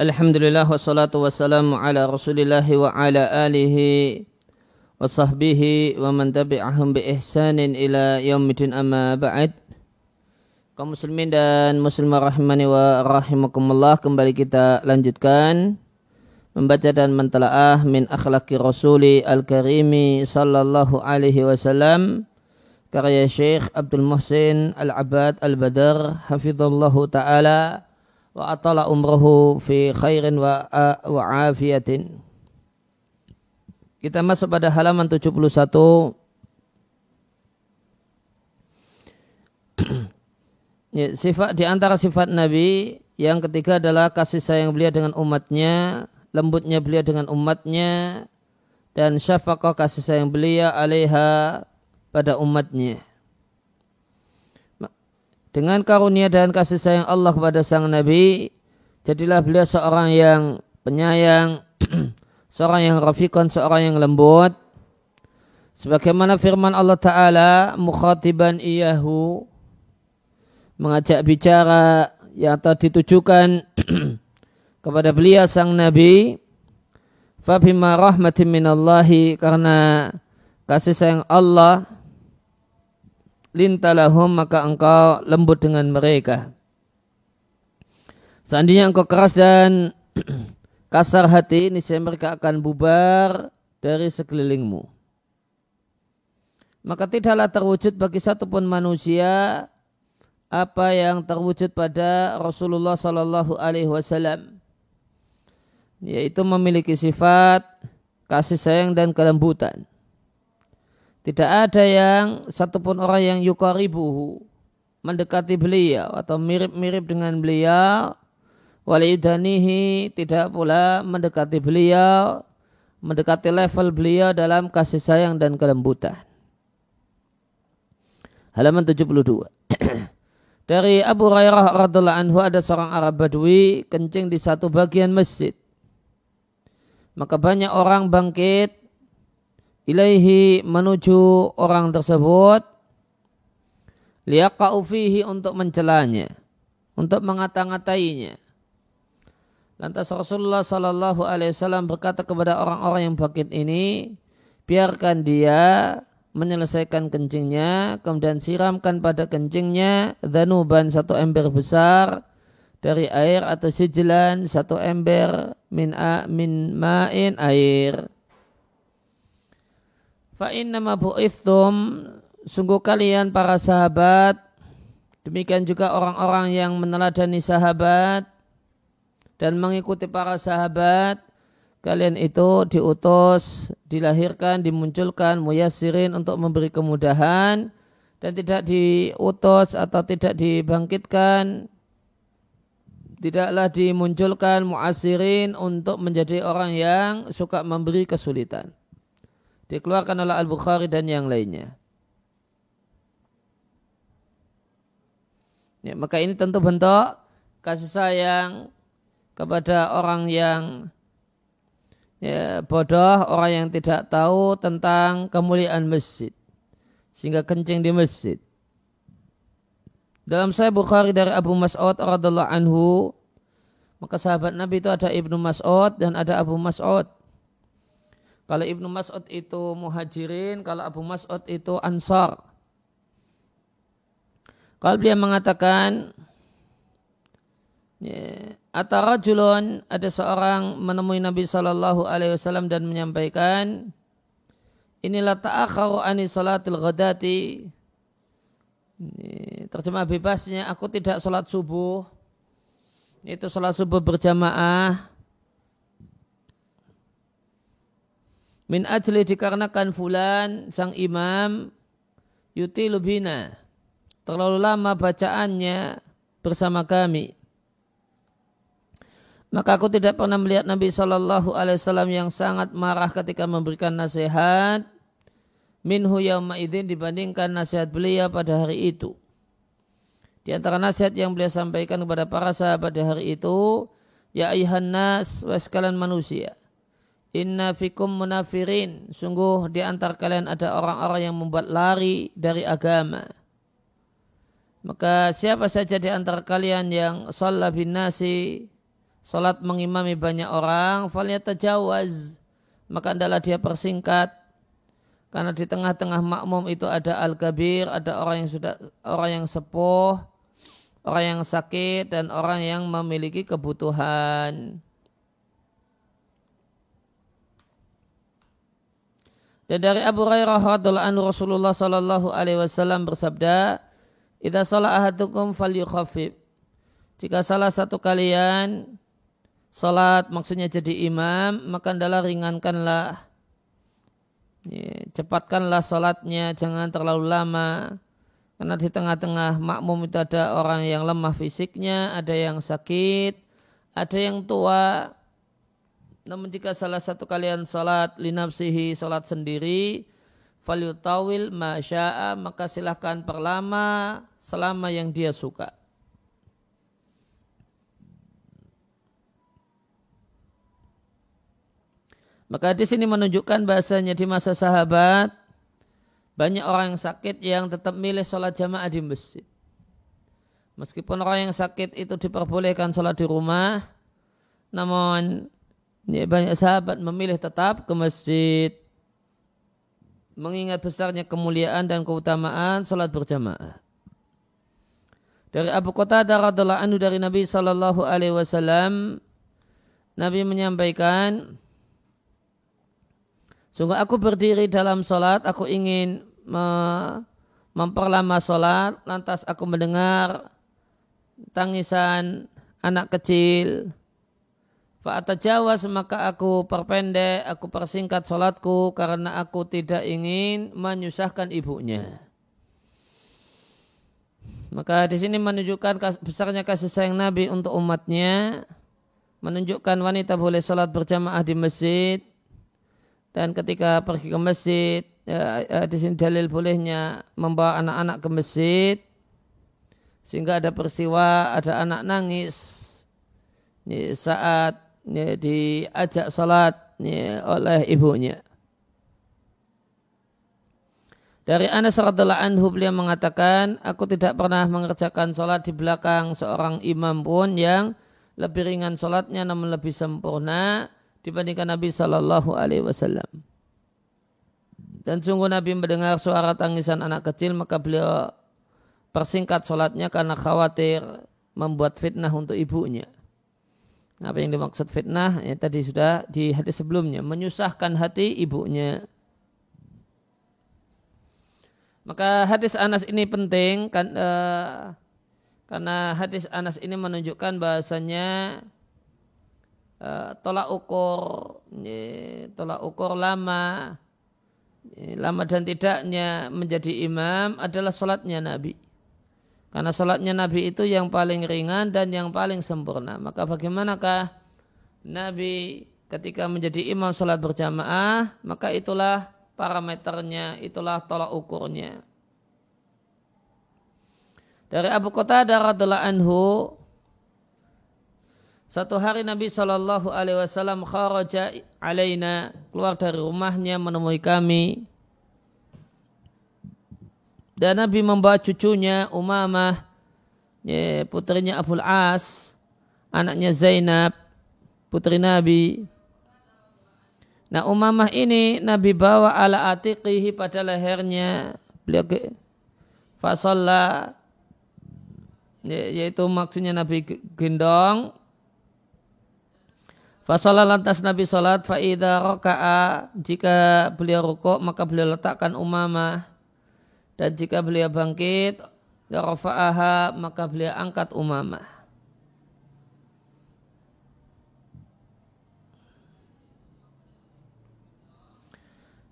Wassalatu wassalamu ala rasulillah wa ala alihi wa sahbihi wa man tabi'ahum bi ihsanin ila yaumidin amma ba'd kaum muslimin dan muslimah rahimani wa rahimakumullah kembali kita lanjutkan membaca dan mentelaah min akhlaki rasuli al-karimi sallallahu alaihi wasallam karya Syekh Abdul Muhsin Al-Abad Al-Badar hafizallahu taala wa atala umrahu fi khairin wa, wa afiyatin. Kita masuk pada halaman 71 ya, sifat di antara sifat Nabi yang ketiga adalah kasih sayang beliau dengan umatnya, lembutnya beliau dengan umatnya, dan syafaqah kasih sayang beliau alaiha pada umatnya dengan karunia dan kasih sayang Allah kepada sang Nabi, jadilah beliau seorang yang penyayang, seorang yang rafiqan, seorang yang lembut. Sebagaimana firman Allah Ta'ala, mukhatiban iyahu, mengajak bicara yang telah ditujukan kepada beliau sang Nabi, Fabima rahmatin minallahi, karena kasih sayang Allah, lintalahum maka engkau lembut dengan mereka. Seandainya engkau keras dan kasar hati, niscaya mereka akan bubar dari sekelilingmu. Maka tidaklah terwujud bagi satupun manusia apa yang terwujud pada Rasulullah Sallallahu Alaihi Wasallam, yaitu memiliki sifat kasih sayang dan kelembutan. Tidak ada yang satupun orang yang yukaribuhu mendekati beliau atau mirip-mirip dengan beliau walidanihi tidak pula mendekati beliau mendekati level beliau dalam kasih sayang dan kelembutan. Halaman 72. Dari Abu Hurairah radhiallahu anhu ada seorang Arab Badui kencing di satu bagian masjid. Maka banyak orang bangkit ilaihi menuju orang tersebut. Liyaqa'u fihi untuk mencelanya. Untuk mengata-ngatainya. Lantas Rasulullah sallallahu alaihi wasallam berkata kepada orang-orang yang bakit ini biarkan dia menyelesaikan kencingnya kemudian siramkan pada kencingnya danuban satu ember besar dari air atau sijilan satu ember min a, min ma'in air Fa innama bu'ithum. Sungguh kalian para sahabat demikian juga orang-orang yang meneladani sahabat dan mengikuti para sahabat kalian itu diutus, dilahirkan, dimunculkan muyasirin untuk memberi kemudahan dan tidak diutus atau tidak dibangkitkan tidaklah dimunculkan muasirin untuk menjadi orang yang suka memberi kesulitan dikeluarkan oleh Al-Bukhari dan yang lainnya. Ya, maka ini tentu bentuk kasih sayang kepada orang yang ya, bodoh, orang yang tidak tahu tentang kemuliaan masjid. Sehingga kencing di masjid. Dalam saya Bukhari dari Abu Mas'ud radhiallahu anhu, maka sahabat Nabi itu ada Ibnu Mas'ud dan ada Abu Mas'ud. Kalau Ibnu Mas'ud itu muhajirin, kalau Abu Mas'ud itu ansar. Kalau dia mengatakan, ya, Atara julun ada seorang menemui Nabi Shallallahu Alaihi Wasallam dan menyampaikan, inilah ta'akharu ani salatil ghadati. Terjemah bebasnya, aku tidak sholat subuh. Itu sholat subuh berjamaah Min ajli dikarenakan fulan sang imam yuti lubina. Terlalu lama bacaannya bersama kami. Maka aku tidak pernah melihat Nabi Shallallahu Alaihi Wasallam yang sangat marah ketika memberikan nasihat minhu yauma idin dibandingkan nasihat beliau pada hari itu. Di antara nasihat yang beliau sampaikan kepada para sahabat di hari itu, ya ayuhan nas, sekalian manusia. Inna fikum munafirin. Sungguh di antara kalian ada orang-orang yang membuat lari dari agama. Maka siapa saja di antara kalian yang sholat bin nasi salat mengimami banyak orang, tajawaz maka adalah dia persingkat karena di tengah-tengah makmum itu ada al-kabir, ada orang yang sudah orang yang sepuh, orang yang sakit dan orang yang memiliki kebutuhan. Dan dari Abu Hurairah radhiallahu anhu Rasulullah sallallahu alaihi wasallam bersabda, "Idza shalla ahadukum falyukhaffif." Jika salah satu kalian salat maksudnya jadi imam, maka adalah ringankanlah cepatkanlah salatnya, jangan terlalu lama. Karena di tengah-tengah makmum itu ada orang yang lemah fisiknya, ada yang sakit, ada yang tua. Namun jika salah satu kalian salat linapsihi salat sendiri, falyutawil masya'a maka silahkan perlama selama yang dia suka. Maka di sini menunjukkan bahasanya di masa sahabat banyak orang yang sakit yang tetap milih sholat jamaah di masjid. Meskipun orang yang sakit itu diperbolehkan sholat di rumah, namun ya, banyak sahabat memilih tetap ke masjid. Mengingat besarnya kemuliaan dan keutamaan sholat berjamaah. Dari Abu Qatadah radhiallahu anhu dari Nabi Shallallahu Alaihi Wasallam, Nabi menyampaikan, Sungguh aku berdiri dalam sholat, aku ingin me memperlama sholat, lantas aku mendengar tangisan anak kecil. Fa'ata jawas maka aku perpendek, aku persingkat sholatku karena aku tidak ingin menyusahkan ibunya. Maka di sini menunjukkan besarnya kasih sayang Nabi untuk umatnya, menunjukkan wanita boleh sholat berjamaah di masjid, dan ketika pergi ke masjid ya, ya, di sini dalil bolehnya membawa anak-anak ke masjid sehingga ada peristiwa ada anak nangis saat ya, diajak salat ya, oleh ibunya. Dari Anas radhiallahu anhu beliau mengatakan, aku tidak pernah mengerjakan sholat di belakang seorang imam pun yang lebih ringan sholatnya namun lebih sempurna dibandingkan Nabi Shallallahu Alaihi Wasallam. Dan sungguh Nabi mendengar suara tangisan anak kecil maka beliau persingkat sholatnya karena khawatir membuat fitnah untuk ibunya. Apa yang dimaksud fitnah? Ya, tadi sudah di hadis sebelumnya menyusahkan hati ibunya. Maka hadis Anas ini penting kan, uh, karena hadis Anas ini menunjukkan bahasanya uh, tolak ukur tolak ukur lama lama dan tidaknya menjadi imam adalah sholatnya Nabi. Karena sholatnya Nabi itu yang paling ringan dan yang paling sempurna. Maka bagaimanakah Nabi ketika menjadi imam sholat berjamaah, maka itulah parameternya, itulah tolak ukurnya. Dari Abu Qatadah radhiallahu anhu satu hari Nabi Shallallahu Alaihi Wasallam kharaja alaina keluar dari rumahnya menemui kami dan Nabi membawa cucunya Umamah ya, putrinya Abul As anaknya Zainab putri Nabi. Nah Umamah ini Nabi bawa ala atiqihi pada lehernya. Beliau ke ya, yaitu maksudnya Nabi gendong. Fasalah lantas Nabi salat faida roka'a. Jika beliau rukuk maka beliau letakkan umamah dan jika beliau bangkit rafa'aha maka beliau angkat umamah.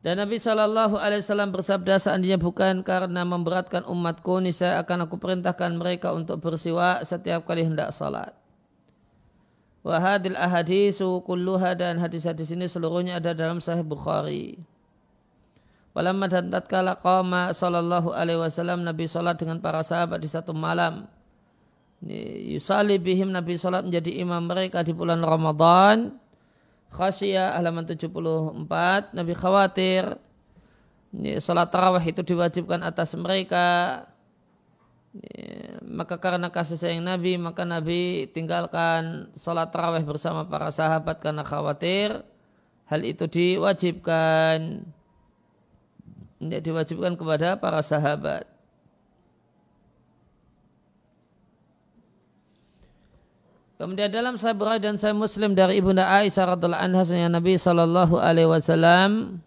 Dan Nabi Shallallahu Alaihi Wasallam bersabda seandainya bukan karena memberatkan umatku, niscaya akan aku perintahkan mereka untuk bersiwa setiap kali hendak salat. Wahadil ahadisu kulluha dan hadis-hadis ini seluruhnya ada dalam Sahih Bukhari. Walamma dan tatkala qama sallallahu alaihi wasallam Nabi salat dengan para sahabat di satu malam. Yusali bihim Nabi salat menjadi imam mereka di bulan Ramadan. Khasiyah halaman 74 Nabi khawatir salat tarawih itu diwajibkan atas mereka maka karena kasih sayang Nabi maka Nabi tinggalkan sholat taraweh bersama para sahabat karena khawatir hal itu diwajibkan tidak diwajibkan kepada para sahabat. Kemudian dalam Sahih dan Sahih Muslim dari Ibunda Aisyah radhiallahu anha Nabi sallallahu alaihi wasallam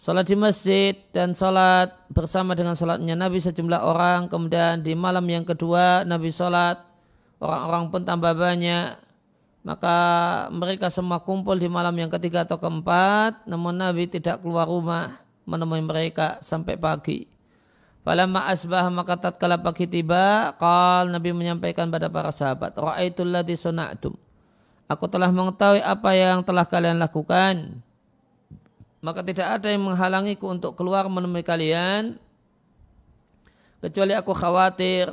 Salat di masjid dan salat bersama dengan salatnya Nabi sejumlah orang. Kemudian di malam yang kedua Nabi salat. Orang-orang pun tambah banyak. Maka mereka semua kumpul di malam yang ketiga atau keempat. Namun Nabi tidak keluar rumah menemui mereka sampai pagi. Falamma asbah maka tatkala pagi tiba, qal Nabi menyampaikan pada para sahabat, Ra'aitul ladzi suna'tum. Aku telah mengetahui apa yang telah kalian lakukan maka tidak ada yang menghalangiku untuk keluar menemui kalian kecuali aku khawatir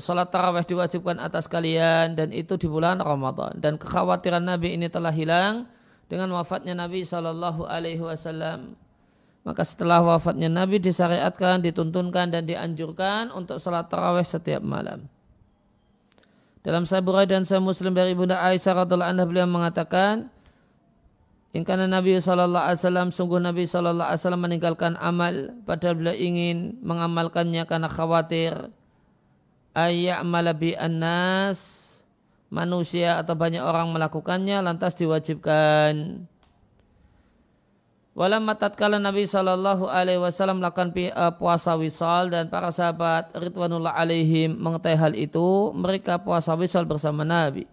salat tarawih diwajibkan atas kalian dan itu di bulan Ramadan dan kekhawatiran Nabi ini telah hilang dengan wafatnya Nabi Shallallahu Alaihi Wasallam maka setelah wafatnya Nabi disyariatkan, dituntunkan dan dianjurkan untuk salat tarawih setiap malam. Dalam Sahih dan Sahih Muslim dari Ibunda Aisyah radhiallahu anha beliau mengatakan, Ingkana Nabi Sallallahu Alaihi Wasallam sungguh Nabi Sallallahu Alaihi Wasallam meninggalkan amal padahal beliau ingin mengamalkannya karena khawatir ayat malabi anas manusia atau banyak orang melakukannya lantas diwajibkan. Walamma tatkala Nabi Sallallahu Alaihi Wasallam melakukan eh, puasa wisal dan para sahabat Ridwanullah alaihim mengetahui hal itu mereka puasa wisal bersama Nabi.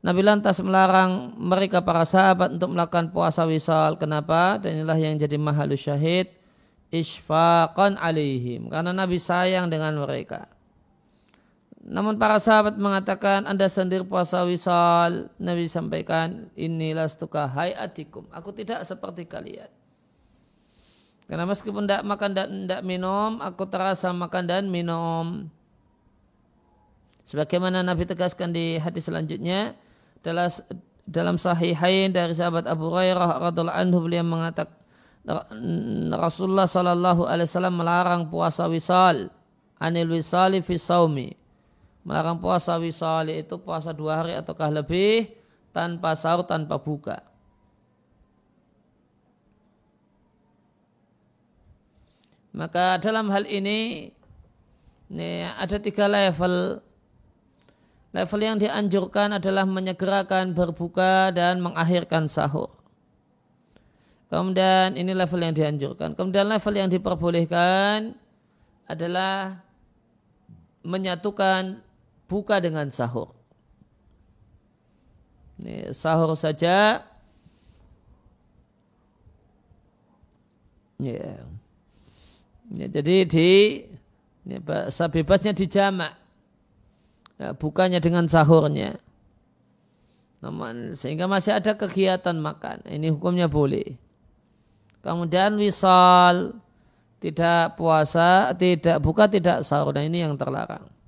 Nabi lantas melarang mereka para sahabat untuk melakukan puasa wisal. Kenapa? Dan inilah yang jadi mahalu syahid. Ishfaqan alaihim. Karena Nabi sayang dengan mereka. Namun para sahabat mengatakan anda sendiri puasa wisal. Nabi sampaikan inilah stuka hayatikum. Aku tidak seperti kalian. Karena meskipun tidak makan dan tidak minum, aku terasa makan dan minum. Sebagaimana Nabi tegaskan di hadis selanjutnya, dalam dalam sahihain dari sahabat Abu Hurairah radhiallahu anhu beliau mengatakan Rasulullah wasallam melarang puasa wisal anil wisali fi saumi melarang puasa wisal itu puasa dua hari ataukah lebih tanpa sahur tanpa buka maka dalam hal ini ini ada tiga level Level yang dianjurkan adalah menyegerakan berbuka dan mengakhirkan sahur. Kemudian ini level yang dianjurkan. Kemudian level yang diperbolehkan adalah menyatukan buka dengan sahur. Ini sahur saja. Ya. ya jadi di bahasa bebasnya dijamak ya, bukannya dengan sahurnya. Namun sehingga masih ada kegiatan makan. Ini hukumnya boleh. Kemudian wisal tidak puasa, tidak buka, tidak sahur. Nah ini yang terlarang.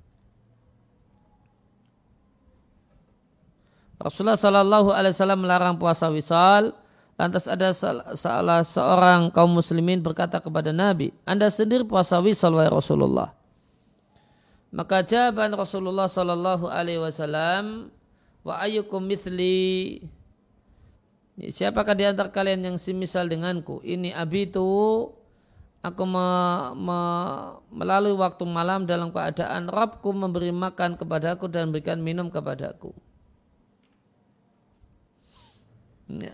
Rasulullah Shallallahu Alaihi Wasallam melarang puasa wisal. Lantas ada salah seorang kaum muslimin berkata kepada Nabi, Anda sendiri puasa wisal wahai Rasulullah. Maka jawaban Rasulullah sallallahu alaihi wasallam wa ayyukum mithli Siapakah di antara kalian yang semisal denganku? Ini abitu aku me, me, melalui waktu malam dalam keadaan Rabbku memberi makan kepadaku dan berikan minum kepadaku.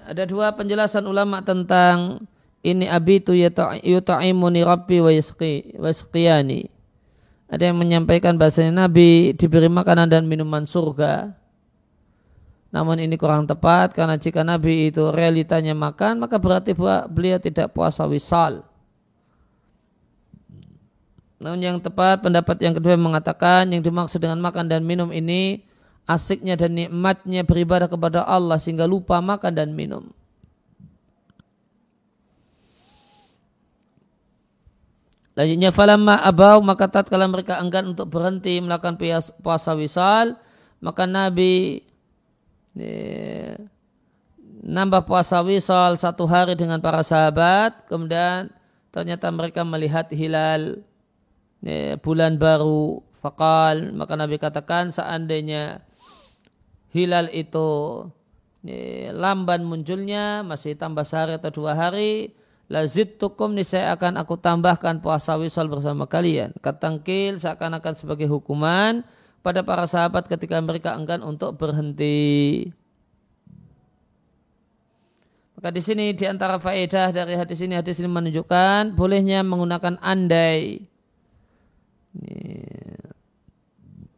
Ada dua penjelasan ulama tentang ini abitu yuta'imuni rabbi wa yasqiyani. Ada yang menyampaikan bahasanya Nabi diberi makanan dan minuman surga. Namun ini kurang tepat karena jika Nabi itu realitanya makan maka berarti beliau tidak puasa wisal. Namun yang tepat pendapat yang kedua mengatakan yang dimaksud dengan makan dan minum ini asiknya dan nikmatnya beribadah kepada Allah sehingga lupa makan dan minum. Selanjutnya falamma abau maka tatkala mereka enggan untuk berhenti melakukan puasa wisal maka Nabi ya, nambah puasa wisal satu hari dengan para sahabat kemudian ternyata mereka melihat hilal ya, bulan baru fakal maka Nabi katakan seandainya hilal itu lamban munculnya masih tambah sehari atau dua hari lazid tukum nih saya akan aku tambahkan puasa wisal bersama kalian. Katangkil seakan-akan sebagai hukuman pada para sahabat ketika mereka enggan untuk berhenti. Maka di sini di antara faedah dari hadis ini hadis ini menunjukkan bolehnya menggunakan andai.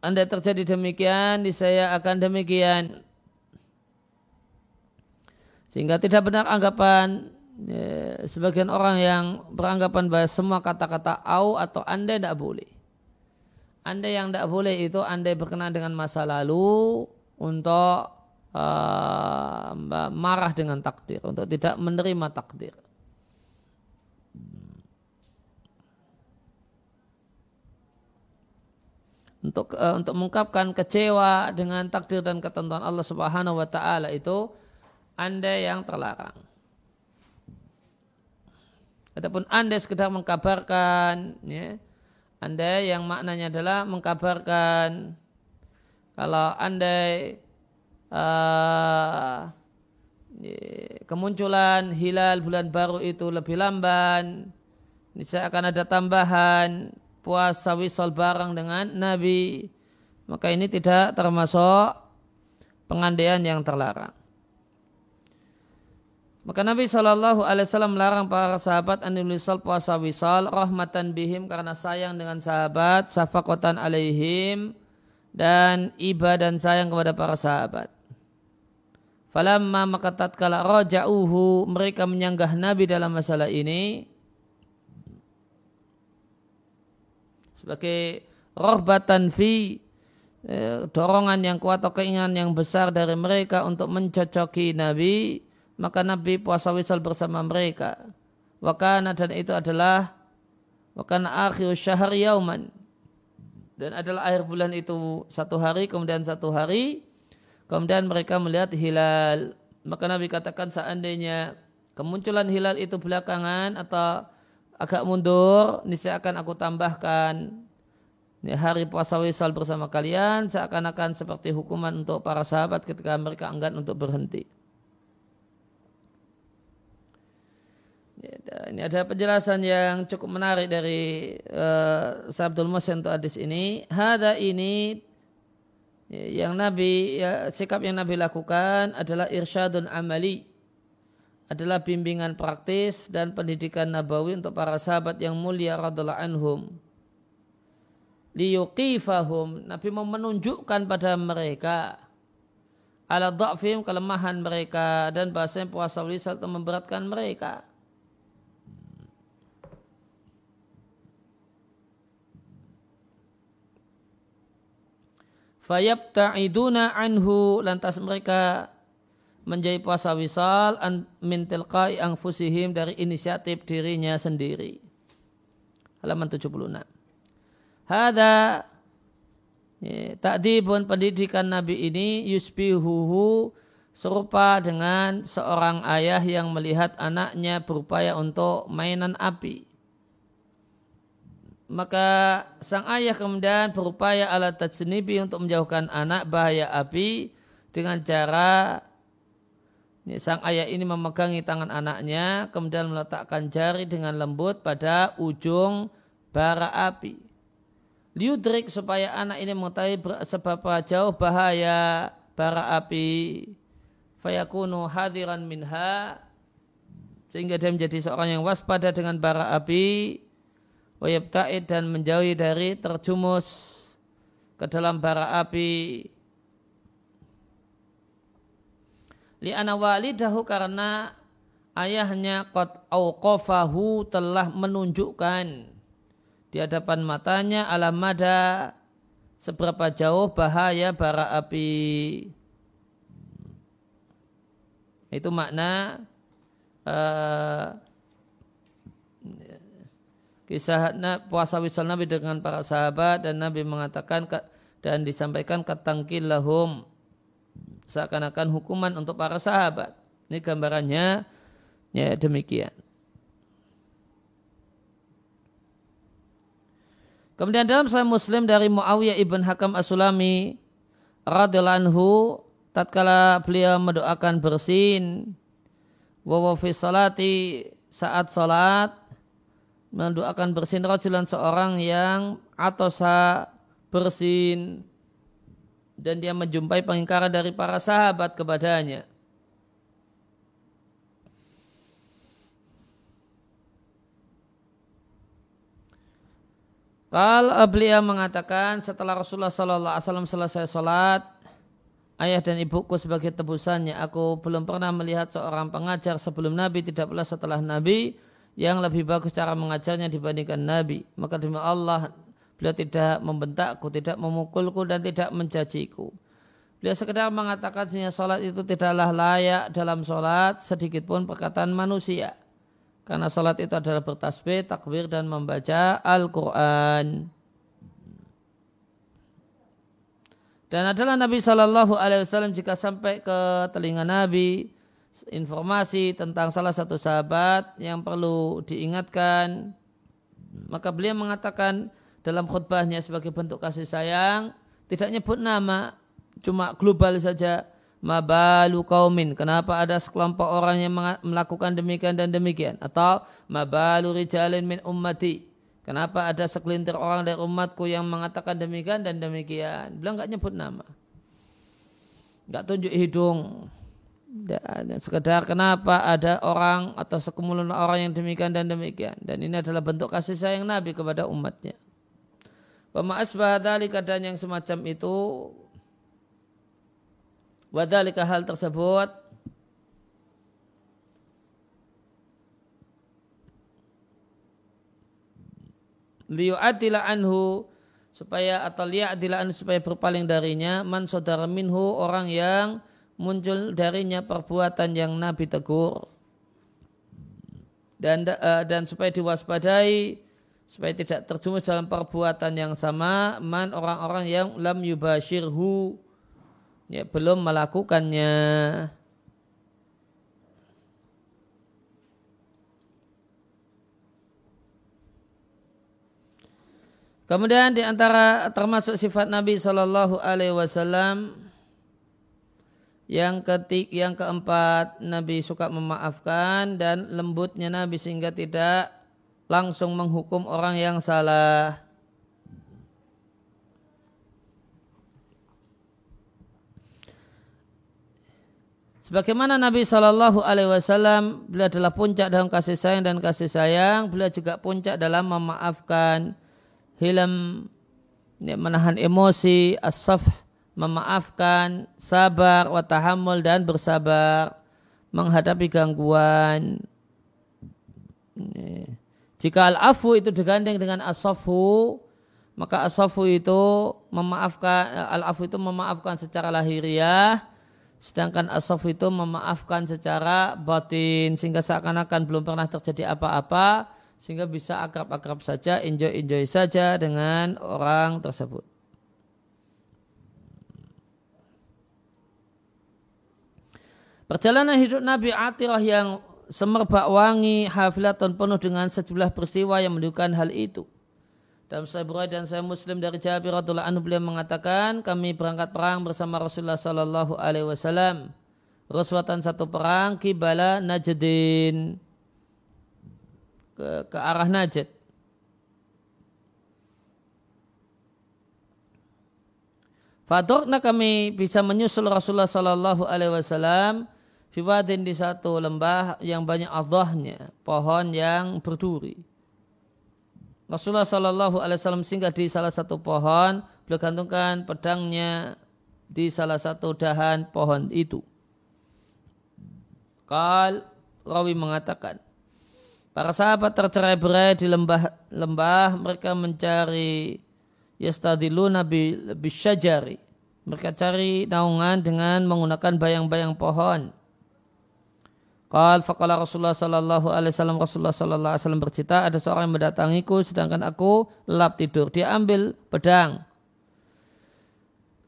Andai terjadi demikian, saya akan demikian. Sehingga tidak benar anggapan ya, sebagian orang yang beranggapan bahwa semua kata-kata au atau andai tidak boleh. Andai yang tidak boleh itu andai berkenaan dengan masa lalu untuk uh, marah dengan takdir, untuk tidak menerima takdir. Untuk uh, untuk mengungkapkan kecewa dengan takdir dan ketentuan Allah Subhanahu wa taala itu Anda yang terlarang. Adapun Anda sekedar mengkabarkan ya, Anda yang maknanya adalah mengkabarkan kalau Anda uh, kemunculan hilal bulan baru itu lebih lamban. Ini akan ada tambahan puasa wisol bareng dengan Nabi. Maka ini tidak termasuk pengandaian yang terlarang. Maka Nabi Shallallahu Alaihi Wasallam melarang para sahabat an wisal puasa wisal rahmatan bihim karena sayang dengan sahabat, safakotan alaihim dan iba dan sayang kepada para sahabat. Falamma maka tatkala raja'uhu mereka menyanggah Nabi dalam masalah ini sebagai rohbatan fi eh, dorongan yang kuat atau keinginan yang besar dari mereka untuk mencocoki Nabi maka Nabi puasa wisal bersama mereka wakana dan itu adalah wakana akhir syahr yauman dan adalah akhir bulan itu satu hari kemudian satu hari Kemudian mereka melihat hilal. Maka Nabi katakan seandainya kemunculan hilal itu belakangan atau agak mundur, niscaya akan aku tambahkan hari puasa wisal bersama kalian seakan-akan seperti hukuman untuk para sahabat ketika mereka enggan untuk berhenti. Ya, ini ada penjelasan yang cukup menarik dari uh, Sabdul Musin untuk hadis ini. Hada ini yang Nabi ya, sikap yang Nabi lakukan adalah irsyadun amali adalah bimbingan praktis dan pendidikan nabawi untuk para sahabat yang mulia radhiallahu anhum. Liyuqifahum Nabi mau menunjukkan pada mereka ala dha'fim kelemahan mereka dan bahasa puasa lisan untuk memberatkan mereka. Fayabta'iduna anhu lantas mereka menjadi puasa wisal min tilqai anfusihim dari inisiatif dirinya sendiri. Halaman 76. Hada ya, takdibun pendidikan Nabi ini yusbihuhu serupa dengan seorang ayah yang melihat anaknya berupaya untuk mainan api maka sang ayah kemudian berupaya alat tajnibi untuk menjauhkan anak bahaya api dengan cara ini, sang ayah ini memegangi tangan anaknya kemudian meletakkan jari dengan lembut pada ujung bara api. Liudrik supaya anak ini mengetahui seberapa jauh bahaya bara api. Fayakunu hadiran minha sehingga dia menjadi seorang yang waspada dengan bara api wayabta'id dan menjauhi dari terjumus ke dalam bara api li'ana walidahu karena ayahnya qad awqafahu telah menunjukkan di hadapan matanya alamada seberapa jauh bahaya bara api. Itu makna uh, kisah puasa wisal Nabi dengan para sahabat dan Nabi mengatakan dan disampaikan ketangkil lahum seakan-akan hukuman untuk para sahabat. Ini gambarannya ya demikian. Kemudian dalam Sahih Muslim dari Muawiyah ibn Hakam As-Sulami radhiyallahu anhu tatkala beliau mendoakan bersin wa fi salati saat salat mendoakan bersin rajulan seorang yang atosa bersin dan dia menjumpai pengingkaran dari para sahabat kepadanya. Kalau beliau mengatakan setelah Rasulullah Sallallahu Alaihi Wasallam selesai sholat, ayah dan ibuku sebagai tebusannya. Aku belum pernah melihat seorang pengajar sebelum Nabi, tidak pula setelah Nabi yang lebih bagus cara mengajarnya dibandingkan Nabi. Maka demi Allah, beliau tidak membentakku, tidak memukulku dan tidak mencaciku. Beliau sekedar mengatakan sehingga sholat itu tidaklah layak dalam sholat sedikit pun perkataan manusia. Karena salat itu adalah bertasbih, takbir dan membaca Al-Quran. Dan adalah Nabi Shallallahu Alaihi Wasallam jika sampai ke telinga Nabi informasi tentang salah satu sahabat yang perlu diingatkan, maka beliau mengatakan dalam khutbahnya sebagai bentuk kasih sayang, tidak nyebut nama, cuma global saja mabalu kaumin. Kenapa ada sekelompok orang yang melakukan demikian dan demikian? Atau mabalu rijalin min ummati. Kenapa ada sekelintir orang dari umatku yang mengatakan demikian dan demikian? Bilang nggak nyebut nama. Nggak tunjuk hidung. Dan sekedar kenapa ada orang atau sekumpulan orang yang demikian dan demikian. Dan ini adalah bentuk kasih sayang Nabi kepada umatnya. Pemaasbah dari keadaan yang semacam itu Wadhalika hal tersebut liyu'adila anhu supaya atau liya'adila anhu supaya berpaling darinya man saudara minhu orang yang muncul darinya perbuatan yang Nabi tegur. Dan uh, dan supaya diwaspadai supaya tidak terjumus dalam perbuatan yang sama man orang-orang yang lam yubashirhu ya belum melakukannya. Kemudian di antara termasuk sifat Nabi Shallallahu Alaihi Wasallam yang ketik yang keempat Nabi suka memaafkan dan lembutnya Nabi sehingga tidak langsung menghukum orang yang salah. Sebagaimana Nabi Shallallahu Alaihi Wasallam beliau adalah puncak dalam kasih sayang dan kasih sayang, beliau juga puncak dalam memaafkan, hilam, ya, menahan emosi, asaf, memaafkan, sabar, watahamul dan bersabar, menghadapi gangguan. Ya. Jika al-afu itu digandeng dengan asafu, maka asafu itu memaafkan, al-afu itu memaafkan secara lahiriah, Sedangkan asaf itu memaafkan secara batin sehingga seakan-akan belum pernah terjadi apa-apa sehingga bisa akrab-akrab saja, enjoy-enjoy saja dengan orang tersebut. Perjalanan hidup Nabi Atirah yang semerbak wangi, hafilatun penuh dengan sejumlah peristiwa yang menunjukkan hal itu. Dalam Sahih Bukhari dan Sahih Muslim dari Jabir radhiallahu anhu beliau mengatakan kami berangkat perang bersama Rasulullah sallallahu alaihi wasallam. Raswatan satu perang kibala Najdin ke, ke arah Najd. Fadokna kami bisa menyusul Rasulullah Sallallahu Alaihi Wasallam Fiwadin di satu lembah yang banyak Allahnya, pohon yang berduri. Rasulullah Shallallahu Alaihi Wasallam singgah di salah satu pohon, beliau gantungkan pedangnya di salah satu dahan pohon itu. Kal Rawi mengatakan, para sahabat tercerai-berai di lembah-lembah, mereka mencari yastadilu nabi bisyajari. Mereka cari naungan dengan menggunakan bayang-bayang pohon. Qal faqala Rasulullah sallallahu alaihi wasallam Rasulullah sallallahu alaihi wasallam bercerita ada seorang yang mendatangiku sedangkan aku lelap tidur. Dia ambil pedang.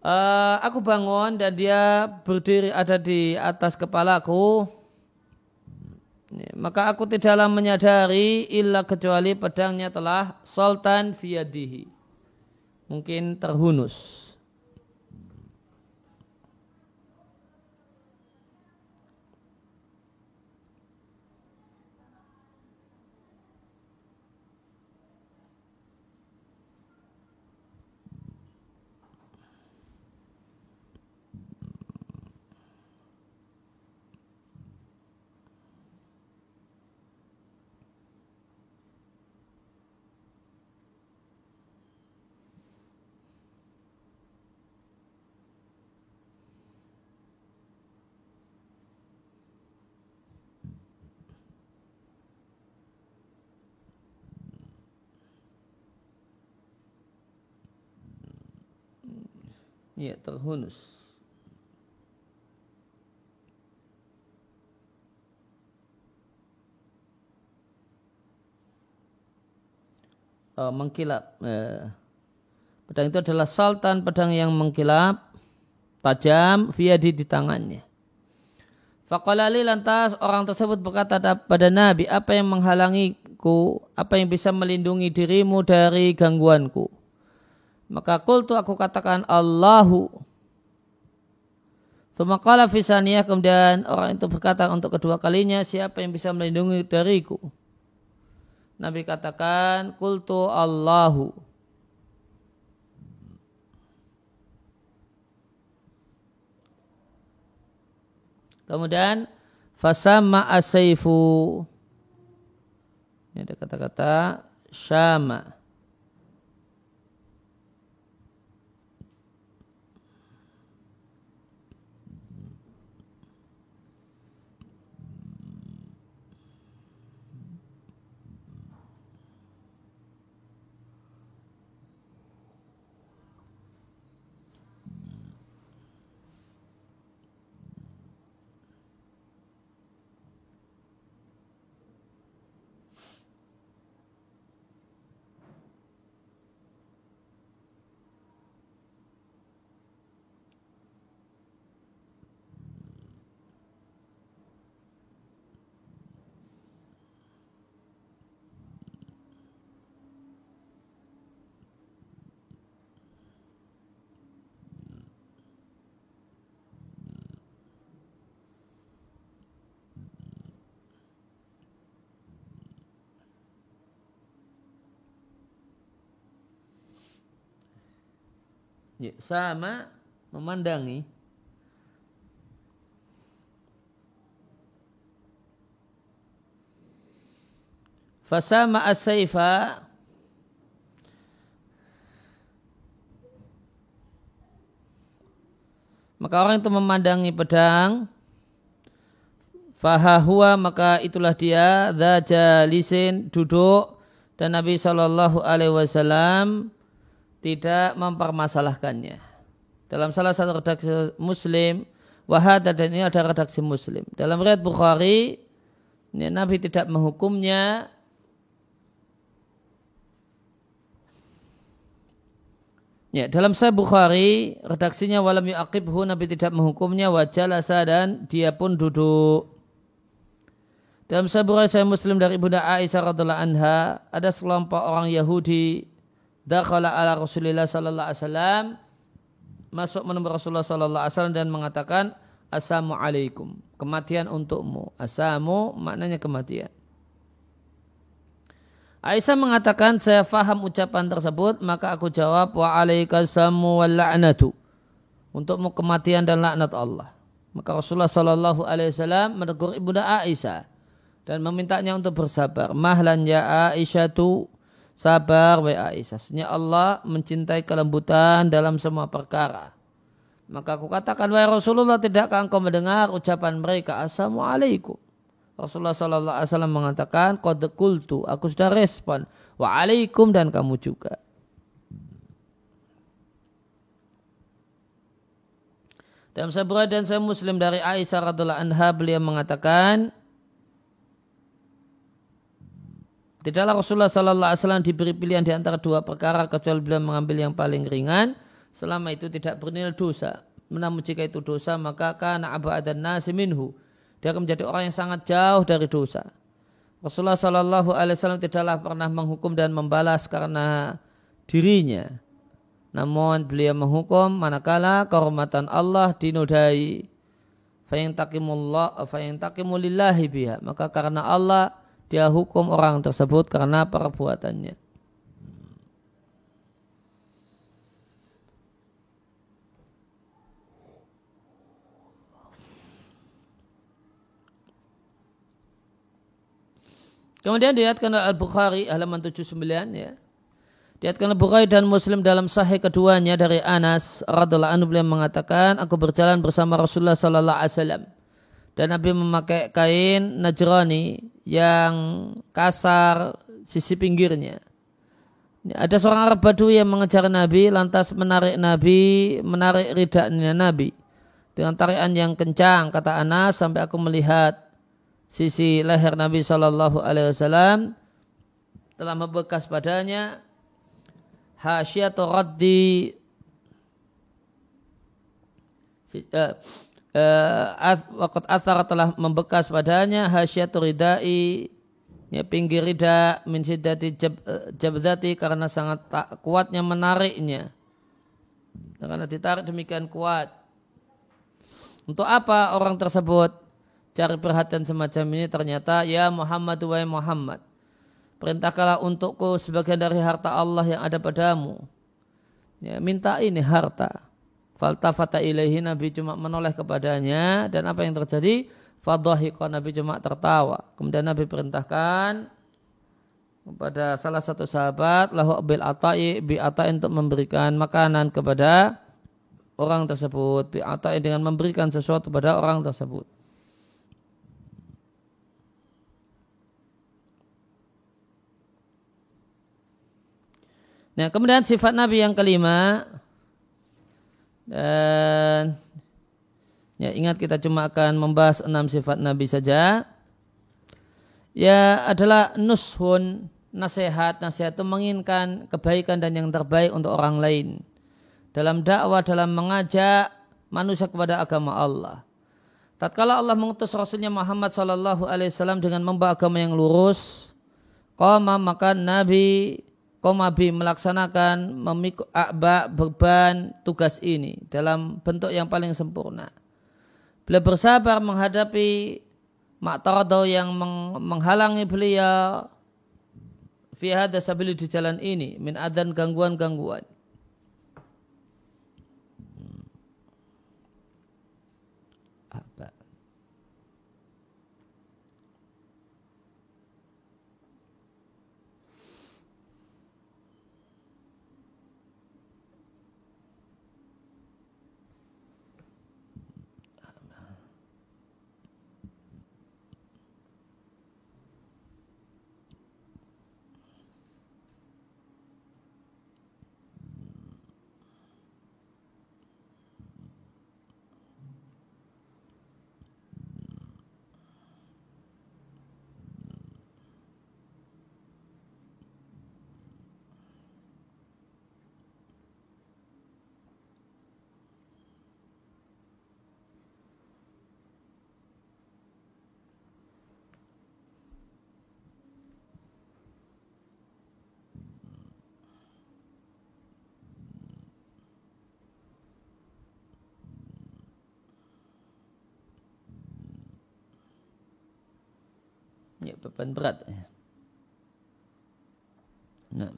Uh, aku bangun dan dia berdiri ada di atas kepalaku. Maka aku tidaklah menyadari illa kecuali pedangnya telah sultan fiyadihi. mungkin terhunus. Ya, terhunus. Uh, mengkilap. Uh, pedang itu adalah sultan pedang yang mengkilap, tajam, fiadi di tangannya. Fakalali lantas orang tersebut berkata pada Nabi, apa yang menghalangiku, apa yang bisa melindungi dirimu dari gangguanku. Maka kultu aku katakan Allahu. Semakala fisaniyah kemudian orang itu berkata untuk kedua kalinya siapa yang bisa melindungi dariku. Nabi katakan kultu Allahu. Kemudian fasama asaifu. Ini ada kata-kata syama. Ya, sama memandangi. Fasama as-saifa. Maka orang itu memandangi pedang. Fahahuwa maka itulah dia. Dhajalisin duduk. Dan Nabi Shallallahu Alaihi Wasallam tidak mempermasalahkannya. Dalam salah satu redaksi Muslim, Wahada dan ini ada redaksi Muslim. Dalam riwayat Bukhari, ini Nabi tidak menghukumnya Ya, dalam Sahih Bukhari, redaksinya walam yu'aqibhu, Nabi tidak menghukumnya wajalasa dan dia pun duduk. Dalam Sahih Bukhari Sahih Muslim dari Ibunda Aisyah radhiallahu anha, ada sekelompok orang Yahudi dakhala ala Rasulillah sallallahu alaihi wasallam. Masuk menemui Rasulullah sallallahu alaihi wasallam dan mengatakan assalamualaikum. Kematian untukmu. Asamu maknanya kematian. Aisyah mengatakan saya faham ucapan tersebut maka aku jawab wa alaikasamu wal la'natu. Untukmu kematian dan laknat Allah. Maka Rasulullah sallallahu alaihi wasallam menegur ibunda Aisyah dan memintanya untuk bersabar. Mahlan ya Aisyah tu sabar wa Aisyah. Sesungguhnya Allah mencintai kelembutan dalam semua perkara. Maka aku katakan, wahai Rasulullah, tidakkah engkau mendengar ucapan mereka? Assalamualaikum. Rasulullah Sallallahu Alaihi Wasallam mengatakan, kode kultu, aku sudah respon. Waalaikum dan kamu juga. Dalam sebuah dan saya Muslim dari Aisyah radhiallahu anha beliau mengatakan, Tidaklah Rasulullah Sallallahu Alaihi Wasallam diberi pilihan di antara dua perkara kecuali beliau mengambil yang paling ringan selama itu tidak bernilai dosa. Namun jika itu dosa maka karena abu dan nasi minhu dia akan menjadi orang yang sangat jauh dari dosa. Rasulullah Sallallahu Alaihi Wasallam tidaklah pernah menghukum dan membalas karena dirinya Namun beliau menghukum manakala kehormatan Allah dinodai. Fa'in takimullah, fa'in takimulillahi biha. Maka karena Allah dia hukum orang tersebut karena perbuatannya. Kemudian dilihatkan Al-Bukhari halaman 79 ya. Diatkan Bukhari dan Muslim dalam sahih keduanya dari Anas radhiallahu anhu beliau mengatakan, aku berjalan bersama Rasulullah sallallahu alaihi wasallam dan Nabi memakai kain najrani yang kasar sisi pinggirnya. Ada seorang Arab Badui yang mengejar Nabi lantas menarik Nabi, menarik ridaknya Nabi. Dengan tarikan yang kencang kata Anas sampai aku melihat sisi leher Nabi Shallallahu Alaihi Wasallam telah membekas padanya hasyatu raddi. Uh, waktu asar telah membekas padanya hasyatu ridai ya pinggir rida min siddati jab, uh, jabdati karena sangat tak kuatnya menariknya karena ditarik demikian kuat untuk apa orang tersebut cari perhatian semacam ini ternyata ya Muhammad wa Muhammad Perintahkanlah untukku sebagian dari harta Allah yang ada padamu. Ya, minta ini harta. Faltafata ilaihi Nabi cuma menoleh kepadanya dan apa yang terjadi? Fadhahiqa Nabi cuma tertawa. Kemudian Nabi perintahkan kepada salah satu sahabat lahu bil atai bi atai untuk memberikan makanan kepada orang tersebut bi atai dengan memberikan sesuatu kepada orang tersebut. Nah, kemudian sifat Nabi yang kelima dan ya ingat kita cuma akan membahas enam sifat Nabi saja. Ya adalah nushun nasihat nasihat itu menginginkan kebaikan dan yang terbaik untuk orang lain dalam dakwah dalam mengajak manusia kepada agama Allah. Tatkala Allah mengutus Rasulnya Muhammad Sallallahu Alaihi Wasallam dengan membawa agama yang lurus, koma maka Nabi Komabi melaksanakan memikul akba beban tugas ini dalam bentuk yang paling sempurna. Beliau bersabar menghadapi maktaradau yang menghalangi beliau fi hadha sabili di jalan ini min adan gangguan-gangguan. Ya, beban berat. Nah.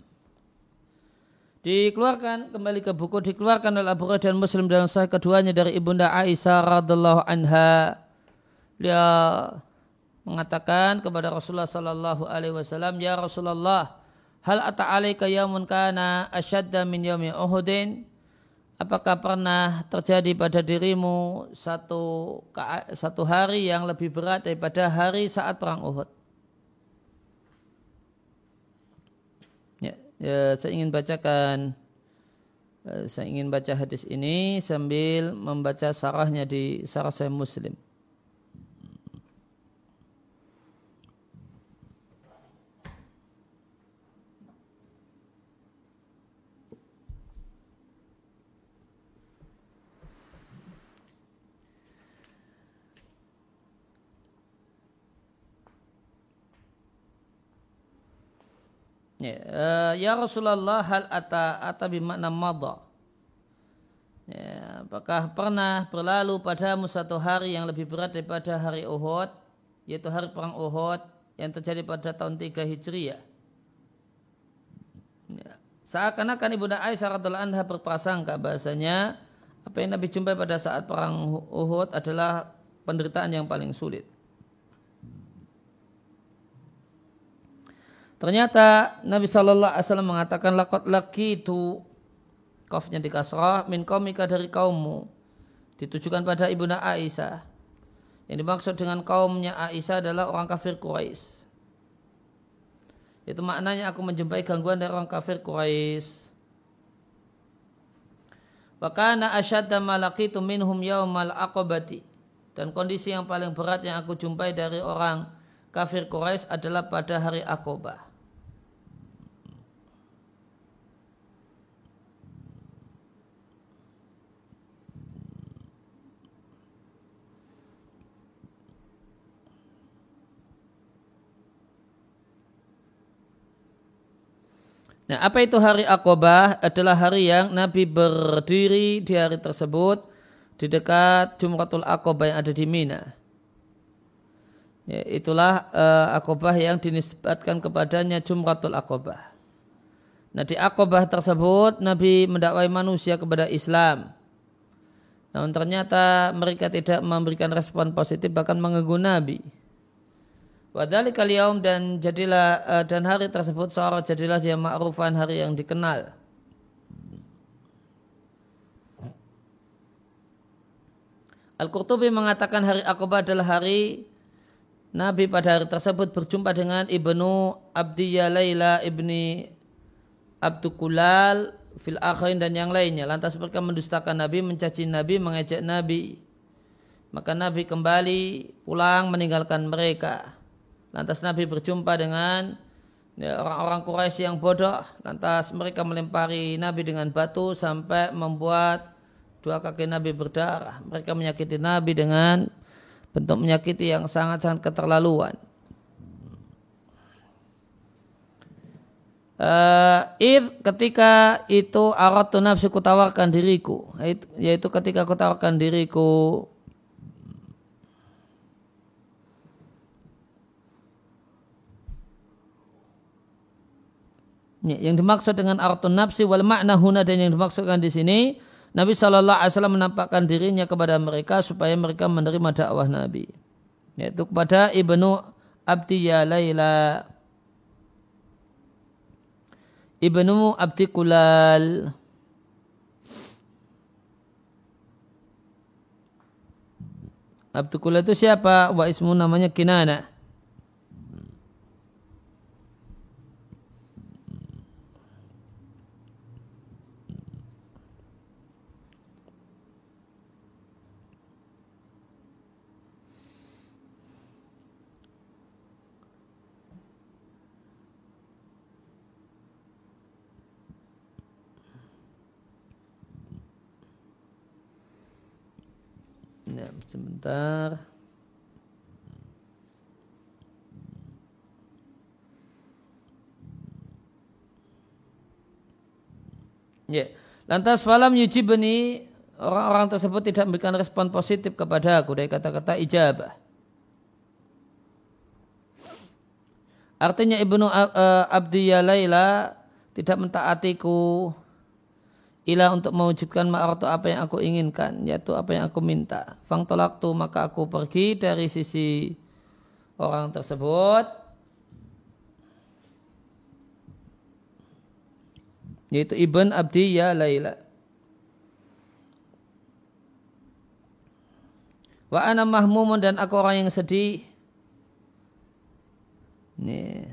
Dikeluarkan kembali ke buku dikeluarkan oleh Abu dan Muslim dalam sahih keduanya dari ibunda Aisyah radhiallahu anha. Dia mengatakan kepada Rasulullah sallallahu alaihi wasallam, "Ya Rasulullah, hal ata'alaika yaumun kana asyadda min yaumi Uhudin?" Apakah pernah terjadi pada dirimu satu satu hari yang lebih berat daripada hari saat perang Uhud? Ya, saya ingin bacakan eh, saya ingin baca hadis ini sambil membaca sarahnya di sarah saya muslim. Ya, uh, ya Rasulullah hal ata ata bimakna madha. Ya, apakah pernah berlalu padamu satu hari yang lebih berat daripada hari Uhud, yaitu hari perang Uhud yang terjadi pada tahun 3 Hijriah? Ya. Seakan-akan Ibunda Aisyah radhiallahu anha berprasangka bahasanya apa yang Nabi jumpai pada saat perang Uhud adalah penderitaan yang paling sulit. Ternyata Nabi Shallallahu Alaihi Wasallam mengatakan lakot laki itu Kofnya di kasrah min komika dari kaummu. Ditujukan pada ibunda Aisyah. Yang dimaksud dengan kaumnya Aisyah adalah orang kafir Quraisy. Itu maknanya aku menjumpai gangguan dari orang kafir Quraisy. Wakana asyadda malakitu minhum yaumal aqabati. Dan kondisi yang paling berat yang aku jumpai dari orang kafir Quraisy adalah pada hari Aqabah. Nah, apa itu hari Aqobah? Adalah hari yang Nabi berdiri di hari tersebut di dekat Jumratul Aqobah yang ada di Mina. Ya, itulah uh, Aqobah yang dinisbatkan kepadanya Jumratul Aqobah. Nah, di Aqobah tersebut Nabi mendakwai manusia kepada Islam. Namun ternyata mereka tidak memberikan respon positif bahkan mengganggu Nabi. Wadali kaliaum dan jadilah uh, dan hari tersebut seorang jadilah dia ma'rufan hari yang dikenal. Al-Qurtubi mengatakan hari Aqabah adalah hari Nabi pada hari tersebut berjumpa dengan Ibnu Abdiyya Laila Ibni Abdukulal fil akhirin dan yang lainnya. Lantas mereka mendustakan Nabi, mencaci Nabi, mengejek Nabi. Maka Nabi kembali pulang meninggalkan mereka. Lantas Nabi berjumpa dengan ya, orang-orang Quraisy yang bodoh. Lantas mereka melempari Nabi dengan batu sampai membuat dua kaki Nabi berdarah. Mereka menyakiti Nabi dengan bentuk menyakiti yang sangat-sangat keterlaluan. Uh, ketika itu aratu nafsu kutawarkan diriku yaitu ketika kutawarkan diriku Yang dimaksud dengan artun nafsi wal makna huna dan yang dimaksudkan di sini Nabi Shallallahu Alaihi Wasallam menampakkan dirinya kepada mereka supaya mereka menerima dakwah Nabi. Yaitu kepada ibnu Abdiyya Laila ibnu Abdi Kulal Abdi Kulal itu siapa? Wa ismu namanya Kinana. Ya, sebentar. Ya. Lantas falam yujibni orang-orang tersebut tidak memberikan respon positif kepada aku dari kata-kata ijabah. Artinya Ibnu eh, Abdi Laila tidak mentaatiku ilah untuk mewujudkan ma'aratu apa yang aku inginkan, yaitu apa yang aku minta. Fang tu maka aku pergi dari sisi orang tersebut, yaitu Ibn Abdi ya Laila. Wa ana mahmumun dan aku orang yang sedih. Nih.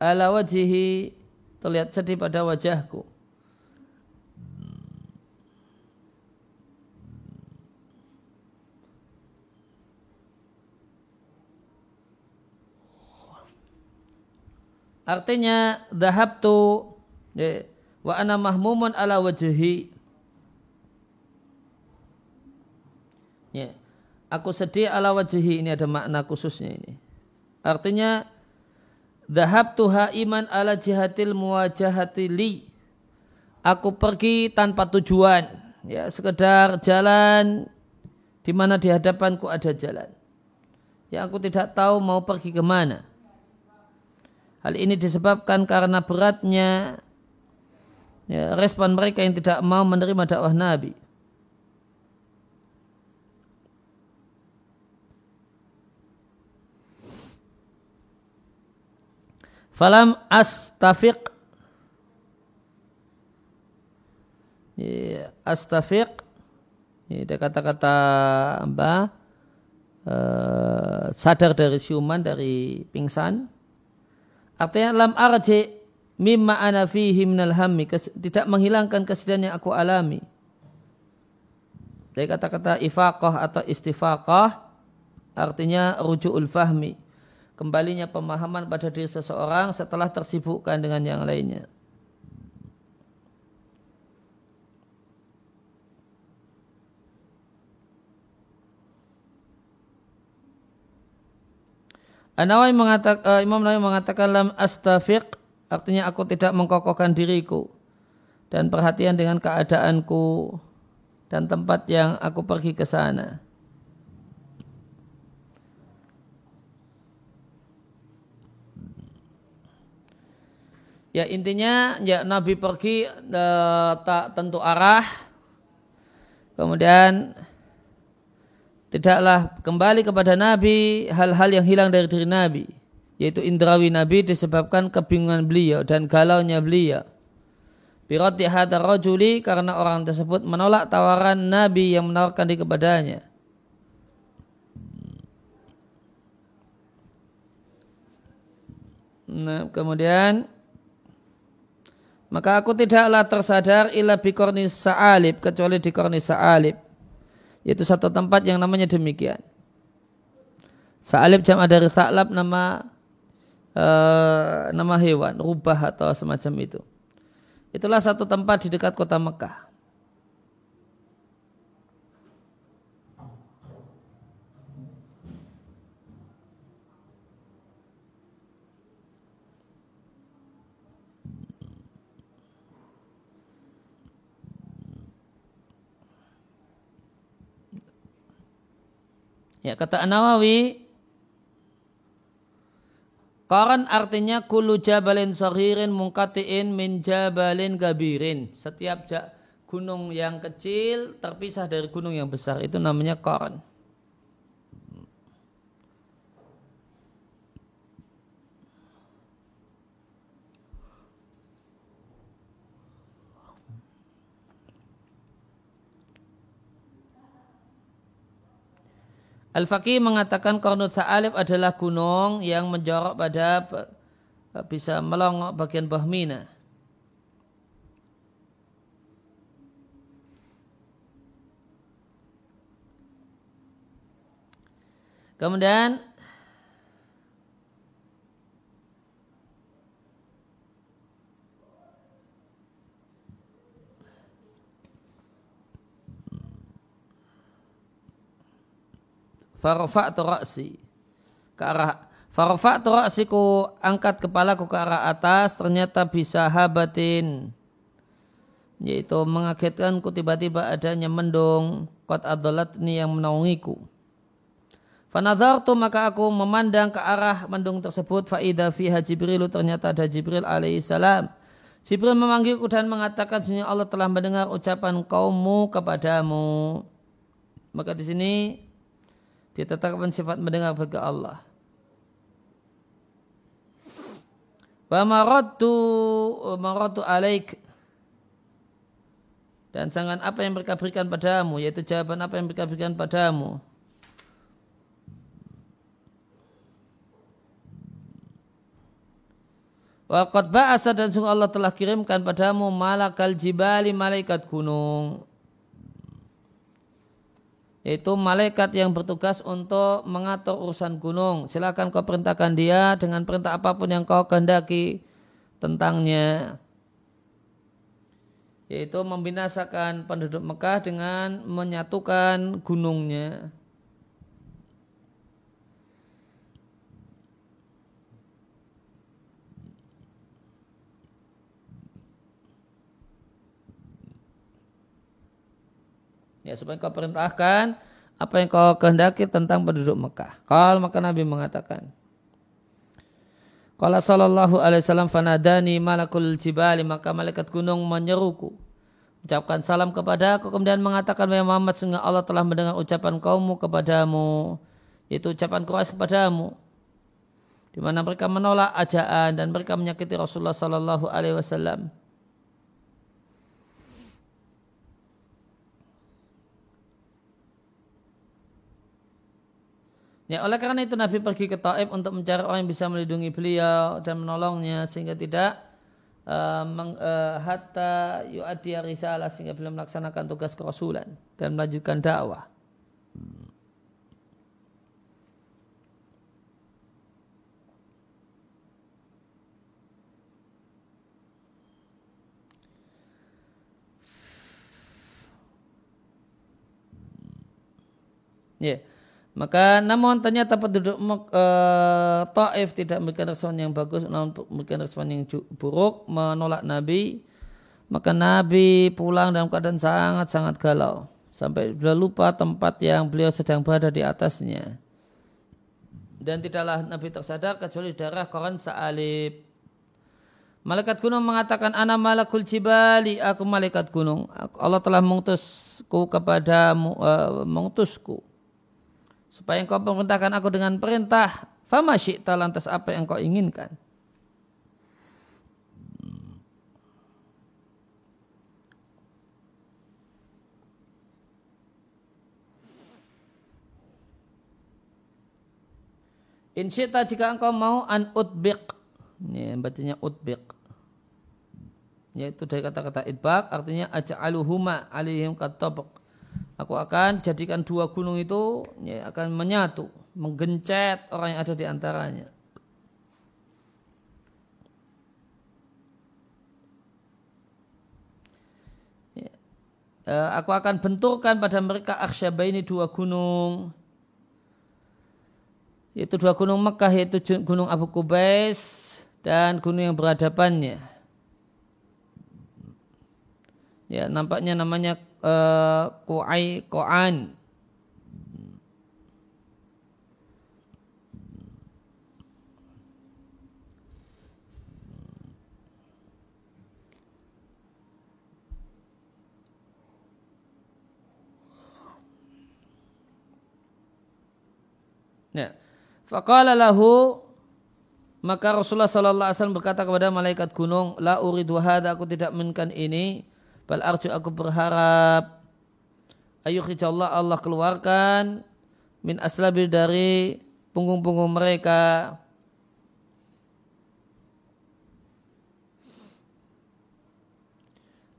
Ala wajihi terlihat sedih pada wajahku. Artinya tu ya, wa ana mahmumun ala wajhi. Ya. Aku sedih ala wajhi ini ada makna khususnya ini. Artinya tu iman ala jihatil muwajahati li. Aku pergi tanpa tujuan. ya sekedar jalan di mana di hadapanku ada jalan yang aku tidak tahu mau pergi ke mana. Hal ini disebabkan karena beratnya ya, respon mereka yang tidak mau menerima dakwah Nabi. Falam astafiq. Ya, astafiq. Ini kata-kata apa? Uh, sadar dari siuman dari pingsan artinya lam arji mimma ana fihi minal hammi. Tidak menghilangkan kesedihan yang aku alami. Dari kata-kata ifaqah atau istifaqah artinya rujuul fahmi. Kembalinya pemahaman pada diri seseorang setelah tersibukkan dengan yang lainnya. An-Nawawi mengatakan, uh, Imam Nawawi mengatakan lam astafiq artinya aku tidak mengkokohkan diriku dan perhatian dengan keadaanku dan tempat yang aku pergi ke sana. Ya intinya ya Nabi pergi uh, tak tentu arah. Kemudian tidaklah kembali kepada Nabi hal-hal yang hilang dari diri Nabi. Yaitu indrawi Nabi disebabkan kebingungan beliau dan galaunya beliau. Birati hadar rajuli karena orang tersebut menolak tawaran Nabi yang menawarkan di kepadanya. Nah, kemudian maka aku tidaklah tersadar ila bikorni sa'alib kecuali di korni sa'alib. Yaitu satu tempat yang namanya demikian. Sa'alib jam dari sa'lab nama uh, nama hewan, rubah atau semacam itu. Itulah satu tempat di dekat kota Mekah. Ya kata An-Nawawi Qaran artinya kulu jabalin sahirin mungkatiin min jabalin gabirin. Setiap gunung yang kecil terpisah dari gunung yang besar. Itu namanya qaran. Al-Faqih mengatakan Qarnut Sa'alib adalah gunung yang menjorok pada bisa melongok bagian bawah Mina. Kemudian farfa'tu ra'si. Ke arah farfa'tu ra'si ku angkat kepalaku ke arah atas ternyata bisa habatin. Yaitu mengagetkanku tiba-tiba adanya mendung. Kot adalatni yang menaungiku. Fanadhartu maka aku memandang ke arah mendung tersebut. Faida fiha Jibril ternyata ada Jibril alaihissalam. Jibril memanggilku dan mengatakan sesungguhnya Allah telah mendengar ucapan kaummu kepadamu. Maka di sini ditetapkan sifat mendengar bagi Allah. Wa maradtu maradtu alaik. Dan jangan apa yang mereka berikan padamu yaitu jawaban apa yang mereka berikan padamu. Wa qad ba'asa dan sungguh Allah telah kirimkan padamu malakal jibali malaikat gunung yaitu malaikat yang bertugas untuk mengatur urusan gunung. Silakan kau perintahkan dia dengan perintah apa pun yang kau kehendaki tentangnya. Yaitu membinasakan penduduk Mekah dengan menyatukan gunungnya. Ya supaya kau perintahkan apa yang kau kehendaki tentang penduduk Mekah. Kalau maka Nabi mengatakan, Qala sallallahu alaihi wasallam fanadani malakul jibali maka malaikat gunung menyeruku. Ucapkan salam kepada aku kemudian mengatakan wahai Muhammad sehingga Allah telah mendengar ucapan kaummu kepadamu itu ucapan Quraisy kepadamu di mana mereka menolak ajaan dan mereka menyakiti Rasulullah sallallahu alaihi wasallam. Ya, oleh karena itu Nabi pergi ke Taif untuk mencari orang yang bisa melindungi beliau dan menolongnya sehingga tidak uh, meng, uh, sehingga beliau melaksanakan tugas kerasulan dan melanjutkan dakwah. Ya. Yeah. Maka namun ternyata penduduk uh, Taif tidak memberikan respon yang bagus, namun memberikan respon yang buruk, menolak Nabi. Maka Nabi pulang dalam keadaan sangat-sangat galau. Sampai beliau lupa tempat yang beliau sedang berada di atasnya. Dan tidaklah Nabi tersadar kecuali darah koran sa'alib. Malaikat gunung mengatakan, Ana malakul jibali, aku malaikat gunung. Allah telah mengutusku kepada uh, mengutusku supaya engkau memerintahkan aku dengan perintah fama syi'ta lantas apa yang kau inginkan In jika engkau mau an utbiq. Ini bacanya utbiq. Yaitu dari kata-kata idbak artinya aja'aluhuma alihim katabak Aku akan jadikan dua gunung itu ya, akan menyatu, menggencet orang yang ada di antaranya. Ya. Eh, aku akan benturkan pada mereka aksyaba ini dua gunung. Yaitu dua gunung Mekah yaitu gunung Abu Kubais dan gunung yang berhadapannya. Ya, nampaknya namanya Ku'ai Ko'an. Ya. Faqala lahu maka Rasulullah sallallahu alaihi wasallam berkata kepada malaikat gunung, la uridu hada aku tidak menginginkan ini Bal arju aku berharap ayuhijallah Allah keluarkan min aslabil dari punggung-punggung mereka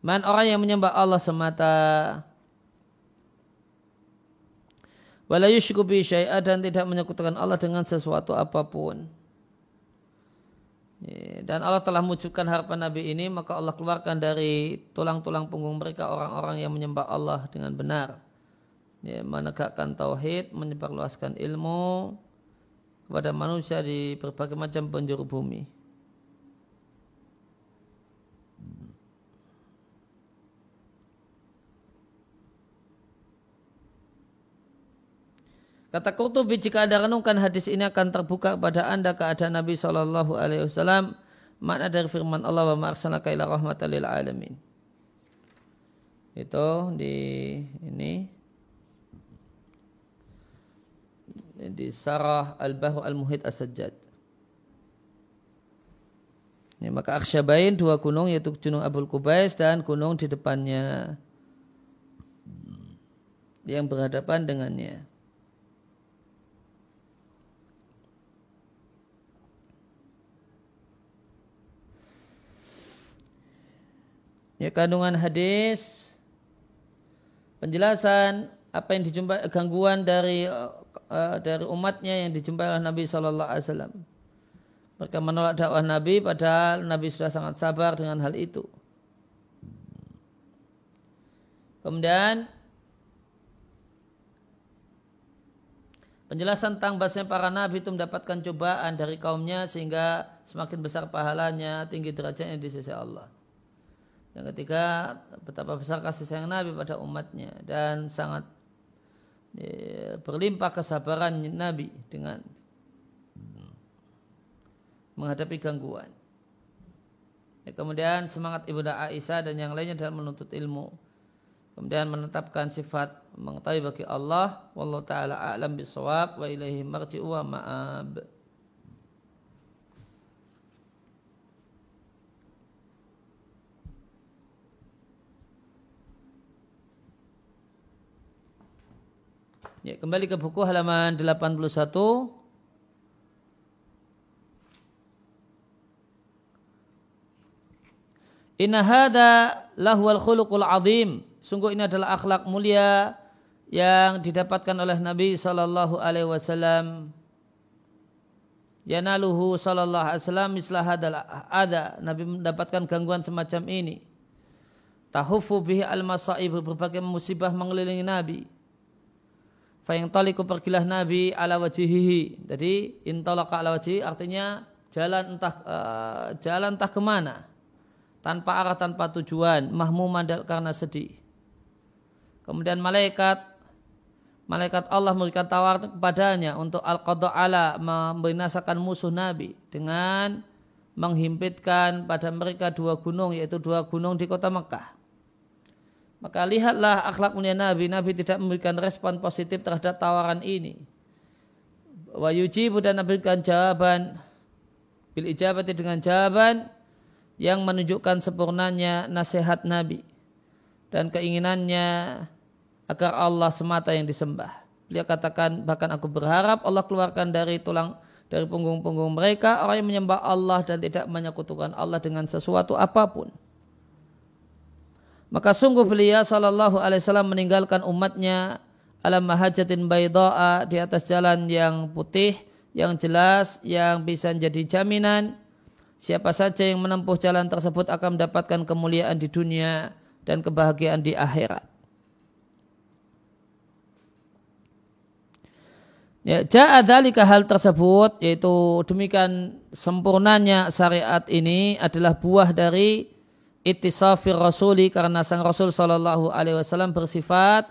Man orang yang menyembah Allah semata Wala yushku bi dan tidak menyekutukan Allah dengan sesuatu apa pun. Dan Allah telah mewujudkan harapan Nabi ini, maka Allah keluarkan dari tulang-tulang punggung mereka orang-orang yang menyembah Allah dengan benar. Ya, menegakkan tauhid, menyebarluaskan ilmu kepada manusia di berbagai macam penjuru bumi. Kata Qurtubi jika anda renungkan hadis ini akan terbuka pada anda keadaan Nabi Shallallahu Alaihi Wasallam makna dari firman Allah wa ma'arsalaka ila lil alamin. Itu di ini di Sarah Al-Bahr Al-Muhid As-Sajjad. Ini, maka Aksyabain dua gunung yaitu Gunung Abul Kubais dan gunung di depannya yang berhadapan dengannya. Ya kandungan hadis penjelasan apa yang dijumpai gangguan dari uh, dari umatnya yang dijumpai oleh Nabi Shallallahu Alaihi Wasallam. Mereka menolak dakwah Nabi padahal Nabi sudah sangat sabar dengan hal itu. Kemudian penjelasan tentang bahasanya para nabi itu mendapatkan cobaan dari kaumnya sehingga semakin besar pahalanya, tinggi derajatnya di sisi Allah. Yang ketiga, betapa besar kasih sayang Nabi pada umatnya dan sangat ya, berlimpah kesabaran Nabi dengan menghadapi gangguan. Ya, kemudian semangat Ibunda Aisyah dan yang lainnya dalam menuntut ilmu. Kemudian menetapkan sifat mengetahui bagi Allah. Wallahu ta'ala a'lam bisawab wa ilaihi marji'u wa ma'ab. Ya, kembali ke buku halaman 81. Inna hada lahwal khuluqul azim. Sungguh ini adalah akhlak mulia yang didapatkan oleh Nabi sallallahu alaihi wasallam. Yanaluhu sallallahu alaihi wasallam mislah ada Nabi mendapatkan gangguan semacam ini. Tahufu bihi al-masaib berbagai musibah mengelilingi Nabi Fayang taliku pergilah Nabi ala wajihihi. Jadi intolaka ala wajih artinya jalan entah uh, jalan entah ke mana tanpa arah tanpa tujuan mahmuman karena sedih. Kemudian malaikat malaikat Allah memberikan tawar kepadanya untuk al ala membinasakan musuh Nabi dengan menghimpitkan pada mereka dua gunung yaitu dua gunung di kota Mekah. Maka lihatlah akhlak mulia Nabi. Nabi tidak memberikan respon positif terhadap tawaran ini. Wa yujibu dan Nabi memberikan jawaban. Bil ijabati dengan jawaban yang menunjukkan sempurnanya nasihat Nabi. Dan keinginannya agar Allah semata yang disembah. Beliau katakan bahkan aku berharap Allah keluarkan dari tulang dari punggung-punggung mereka orang yang menyembah Allah dan tidak menyekutukan Allah dengan sesuatu apa pun. Maka sungguh beliau sallallahu alaihi wasallam meninggalkan umatnya alam mahajatin bayda'a di atas jalan yang putih, yang jelas, yang bisa menjadi jaminan siapa saja yang menempuh jalan tersebut akan mendapatkan kemuliaan di dunia dan kebahagiaan di akhirat. Ya, ja'adzalika hal tersebut yaitu demikian sempurnanya syariat ini adalah buah dari ittisafir rasuli karena sang rasul sallallahu alaihi wasallam bersifat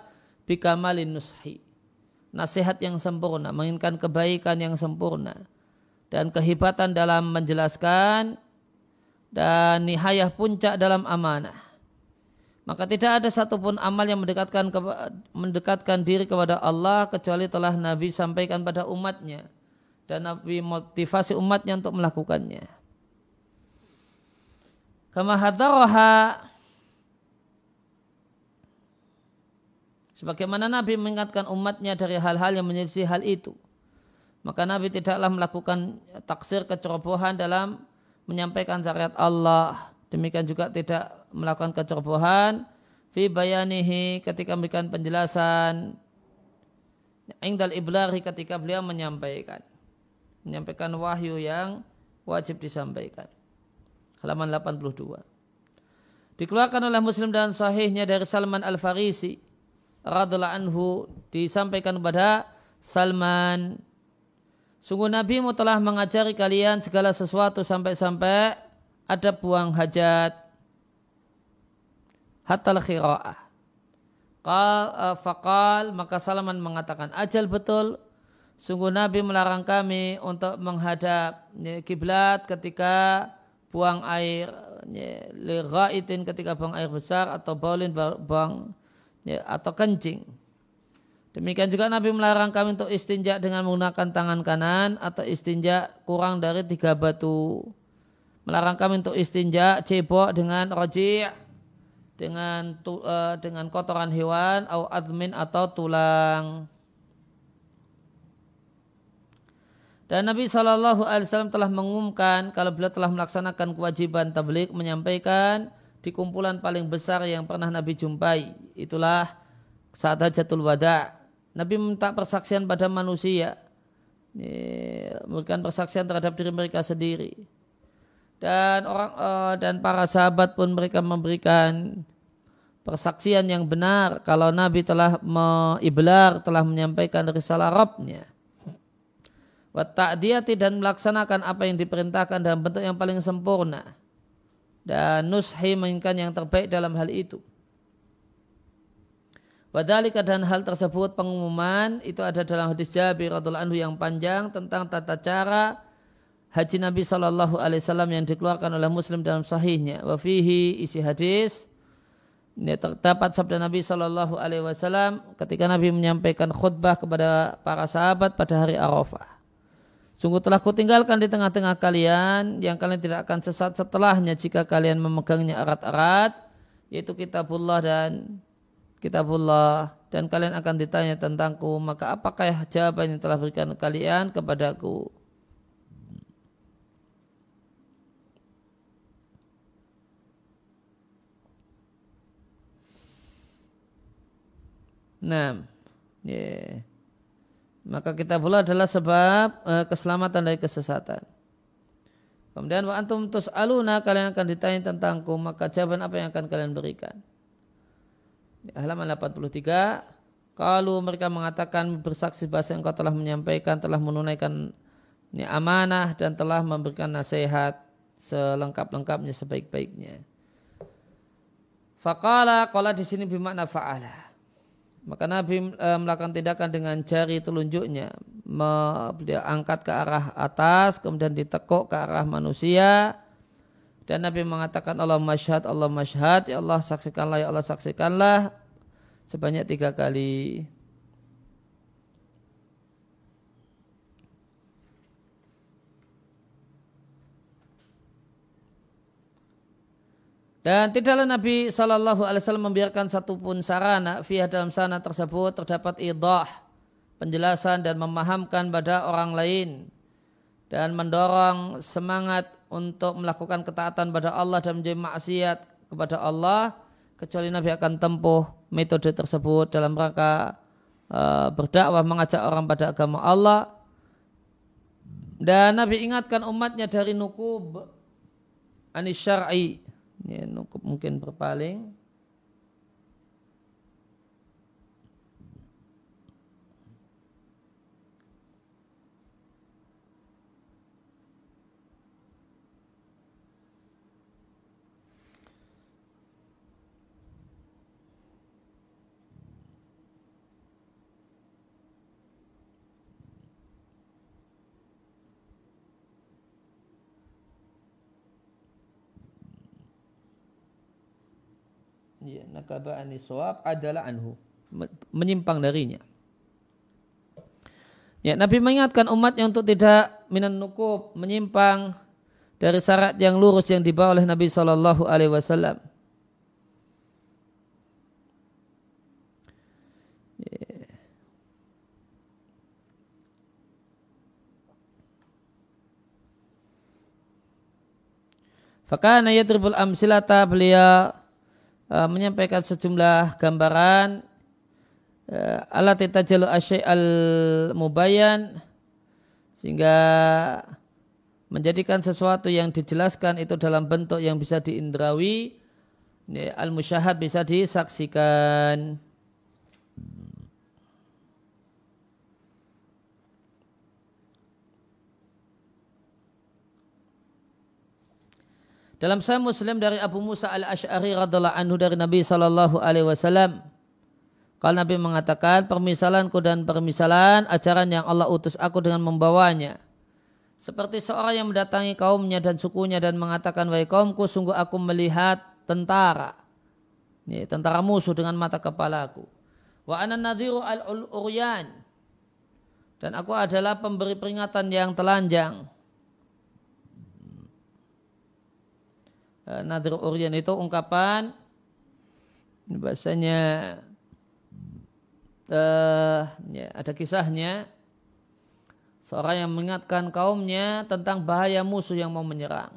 bikamalin nushi nasihat yang sempurna menginginkan kebaikan yang sempurna dan kehebatan dalam menjelaskan dan nihayah puncak dalam amanah maka tidak ada satupun amal yang mendekatkan mendekatkan diri kepada Allah kecuali telah Nabi sampaikan pada umatnya dan Nabi motivasi umatnya untuk melakukannya. Kama hadaraha Sebagaimana Nabi mengingatkan umatnya dari hal-hal yang menyelisih hal itu. Maka Nabi tidaklah melakukan taksir kecerobohan dalam menyampaikan syariat Allah. Demikian juga tidak melakukan kecerobohan fi bayanihi ketika memberikan penjelasan ingdal iblari ketika beliau menyampaikan menyampaikan wahyu yang wajib disampaikan halaman 82. Dikeluarkan oleh Muslim dan sahihnya dari Salman Al-Farisi radhiallahu anhu disampaikan kepada Salman Sungguh Nabi mu telah mengajari kalian segala sesuatu sampai-sampai ada buang hajat hatta khira'ah. Qal uh, faqal maka Salman mengatakan ajal betul sungguh Nabi melarang kami untuk menghadap kiblat ketika buang air liraitin ketika buang air besar atau baulin buang ya, atau kencing. Demikian juga Nabi melarang kami untuk istinja dengan menggunakan tangan kanan atau istinja kurang dari tiga batu. Melarang kami untuk istinja cebok dengan roji dengan uh, dengan kotoran hewan atau admin atau tulang. Dan Nabi Shallallahu Alaihi Wasallam telah mengumumkan kalau beliau telah melaksanakan kewajiban tablik menyampaikan di kumpulan paling besar yang pernah Nabi jumpai. Itulah saat hajatul wada. Nabi minta persaksian pada manusia. Memberikan persaksian terhadap diri mereka sendiri. Dan orang uh, dan para sahabat pun mereka memberikan persaksian yang benar kalau Nabi telah meiblar telah menyampaikan risalah Rabbnya wa ta'diyati dan melaksanakan apa yang diperintahkan dalam bentuk yang paling sempurna. dan nushi menginginkan yang terbaik dalam hal itu. Wadhalika dan hal tersebut pengumuman itu ada dalam hadis Jabir radhiallahu anhu yang panjang tentang tata cara haji Nabi Wasallam yang dikeluarkan oleh Muslim dalam sahihnya. Wafihi isi hadis ini terdapat sabda Nabi Wasallam ketika Nabi menyampaikan khutbah kepada para sahabat pada hari Arafah. Sungguh telah kutinggalkan di tengah-tengah kalian yang kalian tidak akan sesat setelahnya jika kalian memegangnya erat-erat yaitu kitabullah dan kitabullah dan kalian akan ditanya tentangku maka apakah jawaban yang telah berikan kalian kepadaku Nah, yeah. Maka kitabullah adalah sebab uh, keselamatan dari kesesatan. Kemudian wa antum aluna kalian akan ditanya tentangku maka jawaban apa yang akan kalian berikan? halaman 83 kalau mereka mengatakan bersaksi bahasa yang kau telah menyampaikan telah menunaikan ini amanah dan telah memberikan nasihat selengkap-lengkapnya sebaik-baiknya. Fakala kala di sini bermakna fa'ala. Maka Nabi e, melakukan tindakan dengan jari telunjuknya. Me, dia angkat ke arah atas, kemudian ditekuk ke arah manusia. Dan Nabi mengatakan Allah masyhad, Allah masyhad, ya Allah saksikanlah, ya Allah saksikanlah sebanyak tiga kali. Dan tidaklah Nabi Shallallahu Alaihi Wasallam membiarkan satupun sarana via dalam sana tersebut terdapat idah, penjelasan dan memahamkan pada orang lain dan mendorong semangat untuk melakukan ketaatan pada Allah dan menjadi maksiat kepada Allah kecuali Nabi akan tempuh metode tersebut dalam rangka uh, berdakwah mengajak orang pada agama Allah. Dan Nabi ingatkan umatnya dari nukub anis syar'i ya, mungkin berpaling ya, nakaba aniswab adalah anhu menyimpang darinya. Ya, Nabi mengingatkan umatnya untuk tidak minan nukub menyimpang dari syarat yang lurus yang dibawa oleh Nabi Shallallahu Alaihi Wasallam. Fakana yadribul amsilata beliau uh, menyampaikan sejumlah gambaran uh, alat tajalu asyai al mubayan sehingga menjadikan sesuatu yang dijelaskan itu dalam bentuk yang bisa diindrawi al musyahad bisa disaksikan Dalam Sahih Muslim dari Abu Musa al Ashari radhiallahu anhu dari Nabi Shallallahu Alaihi Wasallam, kalau Nabi mengatakan permisalanku dan permisalan ajaran yang Allah utus aku dengan membawanya. Seperti seorang yang mendatangi kaumnya dan sukunya dan mengatakan, Wahai kaumku, sungguh aku melihat tentara. Ini, tentara musuh dengan mata kepalaku. Wa ana nadhiru al-uryan. Dan aku adalah pemberi peringatan yang telanjang. Eh, Nadir Uryan itu ungkapan bahasanya uh, ya, ada kisahnya seorang yang mengingatkan kaumnya tentang bahaya musuh yang mau menyerang.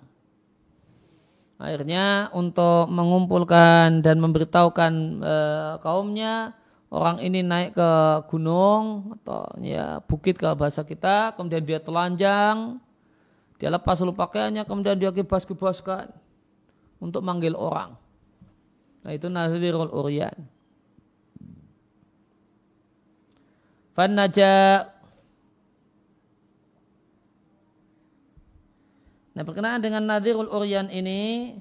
Akhirnya untuk mengumpulkan dan memberitahukan uh, kaumnya orang ini naik ke gunung atau ya bukit ke bahasa kita, kemudian dia telanjang, dia lepas seluruh pakaiannya, kemudian dia kibas-kibaskan untuk manggil orang. Nah itu nazirul uryan. Fannaja. Nah berkenaan dengan nazirul uryan ini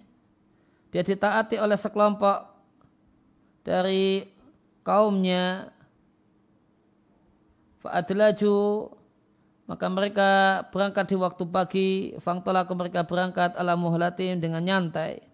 dia ditaati oleh sekelompok dari kaumnya. Fa'adlaju. Maka mereka berangkat di waktu pagi. Fangtolaku mereka berangkat ala muhlatim dengan nyantai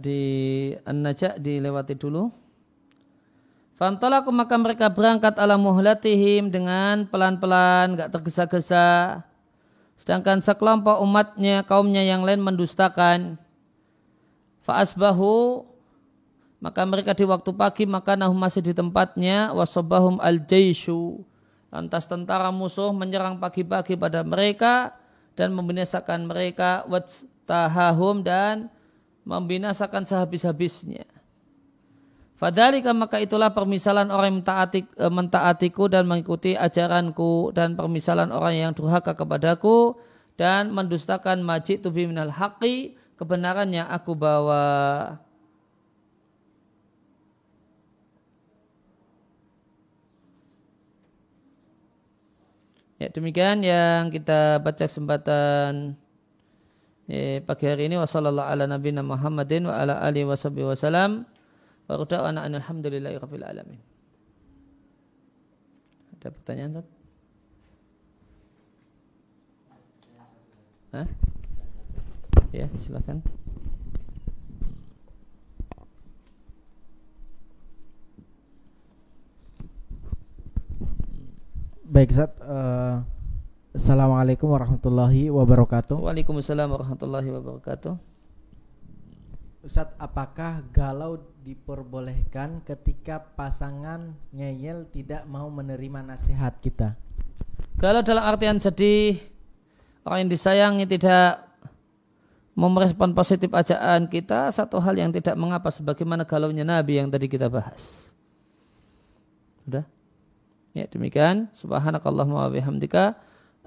di An-Najah dilewati dulu. Fantalaku maka mereka berangkat ala muhlatihim dengan pelan-pelan, gak tergesa-gesa. Sedangkan sekelompok umatnya, kaumnya yang lain mendustakan. Fa'asbahu, maka mereka di waktu pagi maka nahum masih di tempatnya. Wasobahum al-jaishu. Lantas tentara musuh menyerang pagi-pagi pada mereka dan membinasakan mereka. Watstahahum dan membinasakan sehabis-habisnya. Fadalika maka itulah permisalan orang yang mentaati, e, mentaatiku dan mengikuti ajaranku dan permisalan orang yang durhaka kepadaku dan mendustakan majid tubi minal haqi kebenaran yang aku bawa. Ya demikian yang kita baca kesempatan eh, pagi hari ini wasallallahu ala nabiyina Muhammadin wa ala alihi washabihi wasallam wa ruda'ana alhamdulillahi rabbil alamin. Ada pertanyaan Ustaz? Hah? Ya, silakan. Baik, Ustaz. Uh, Assalamualaikum warahmatullahi wabarakatuh. Waalaikumsalam warahmatullahi wabarakatuh. Ustadz, apakah galau diperbolehkan ketika pasangan ngeyel tidak mau menerima nasihat kita? Galau dalam artian sedih, orang yang disayangi tidak merespon positif ajaan kita, satu hal yang tidak mengapa sebagaimana galaunya Nabi yang tadi kita bahas. Sudah? Ya demikian. Subhanakallahumma wa bihamdika.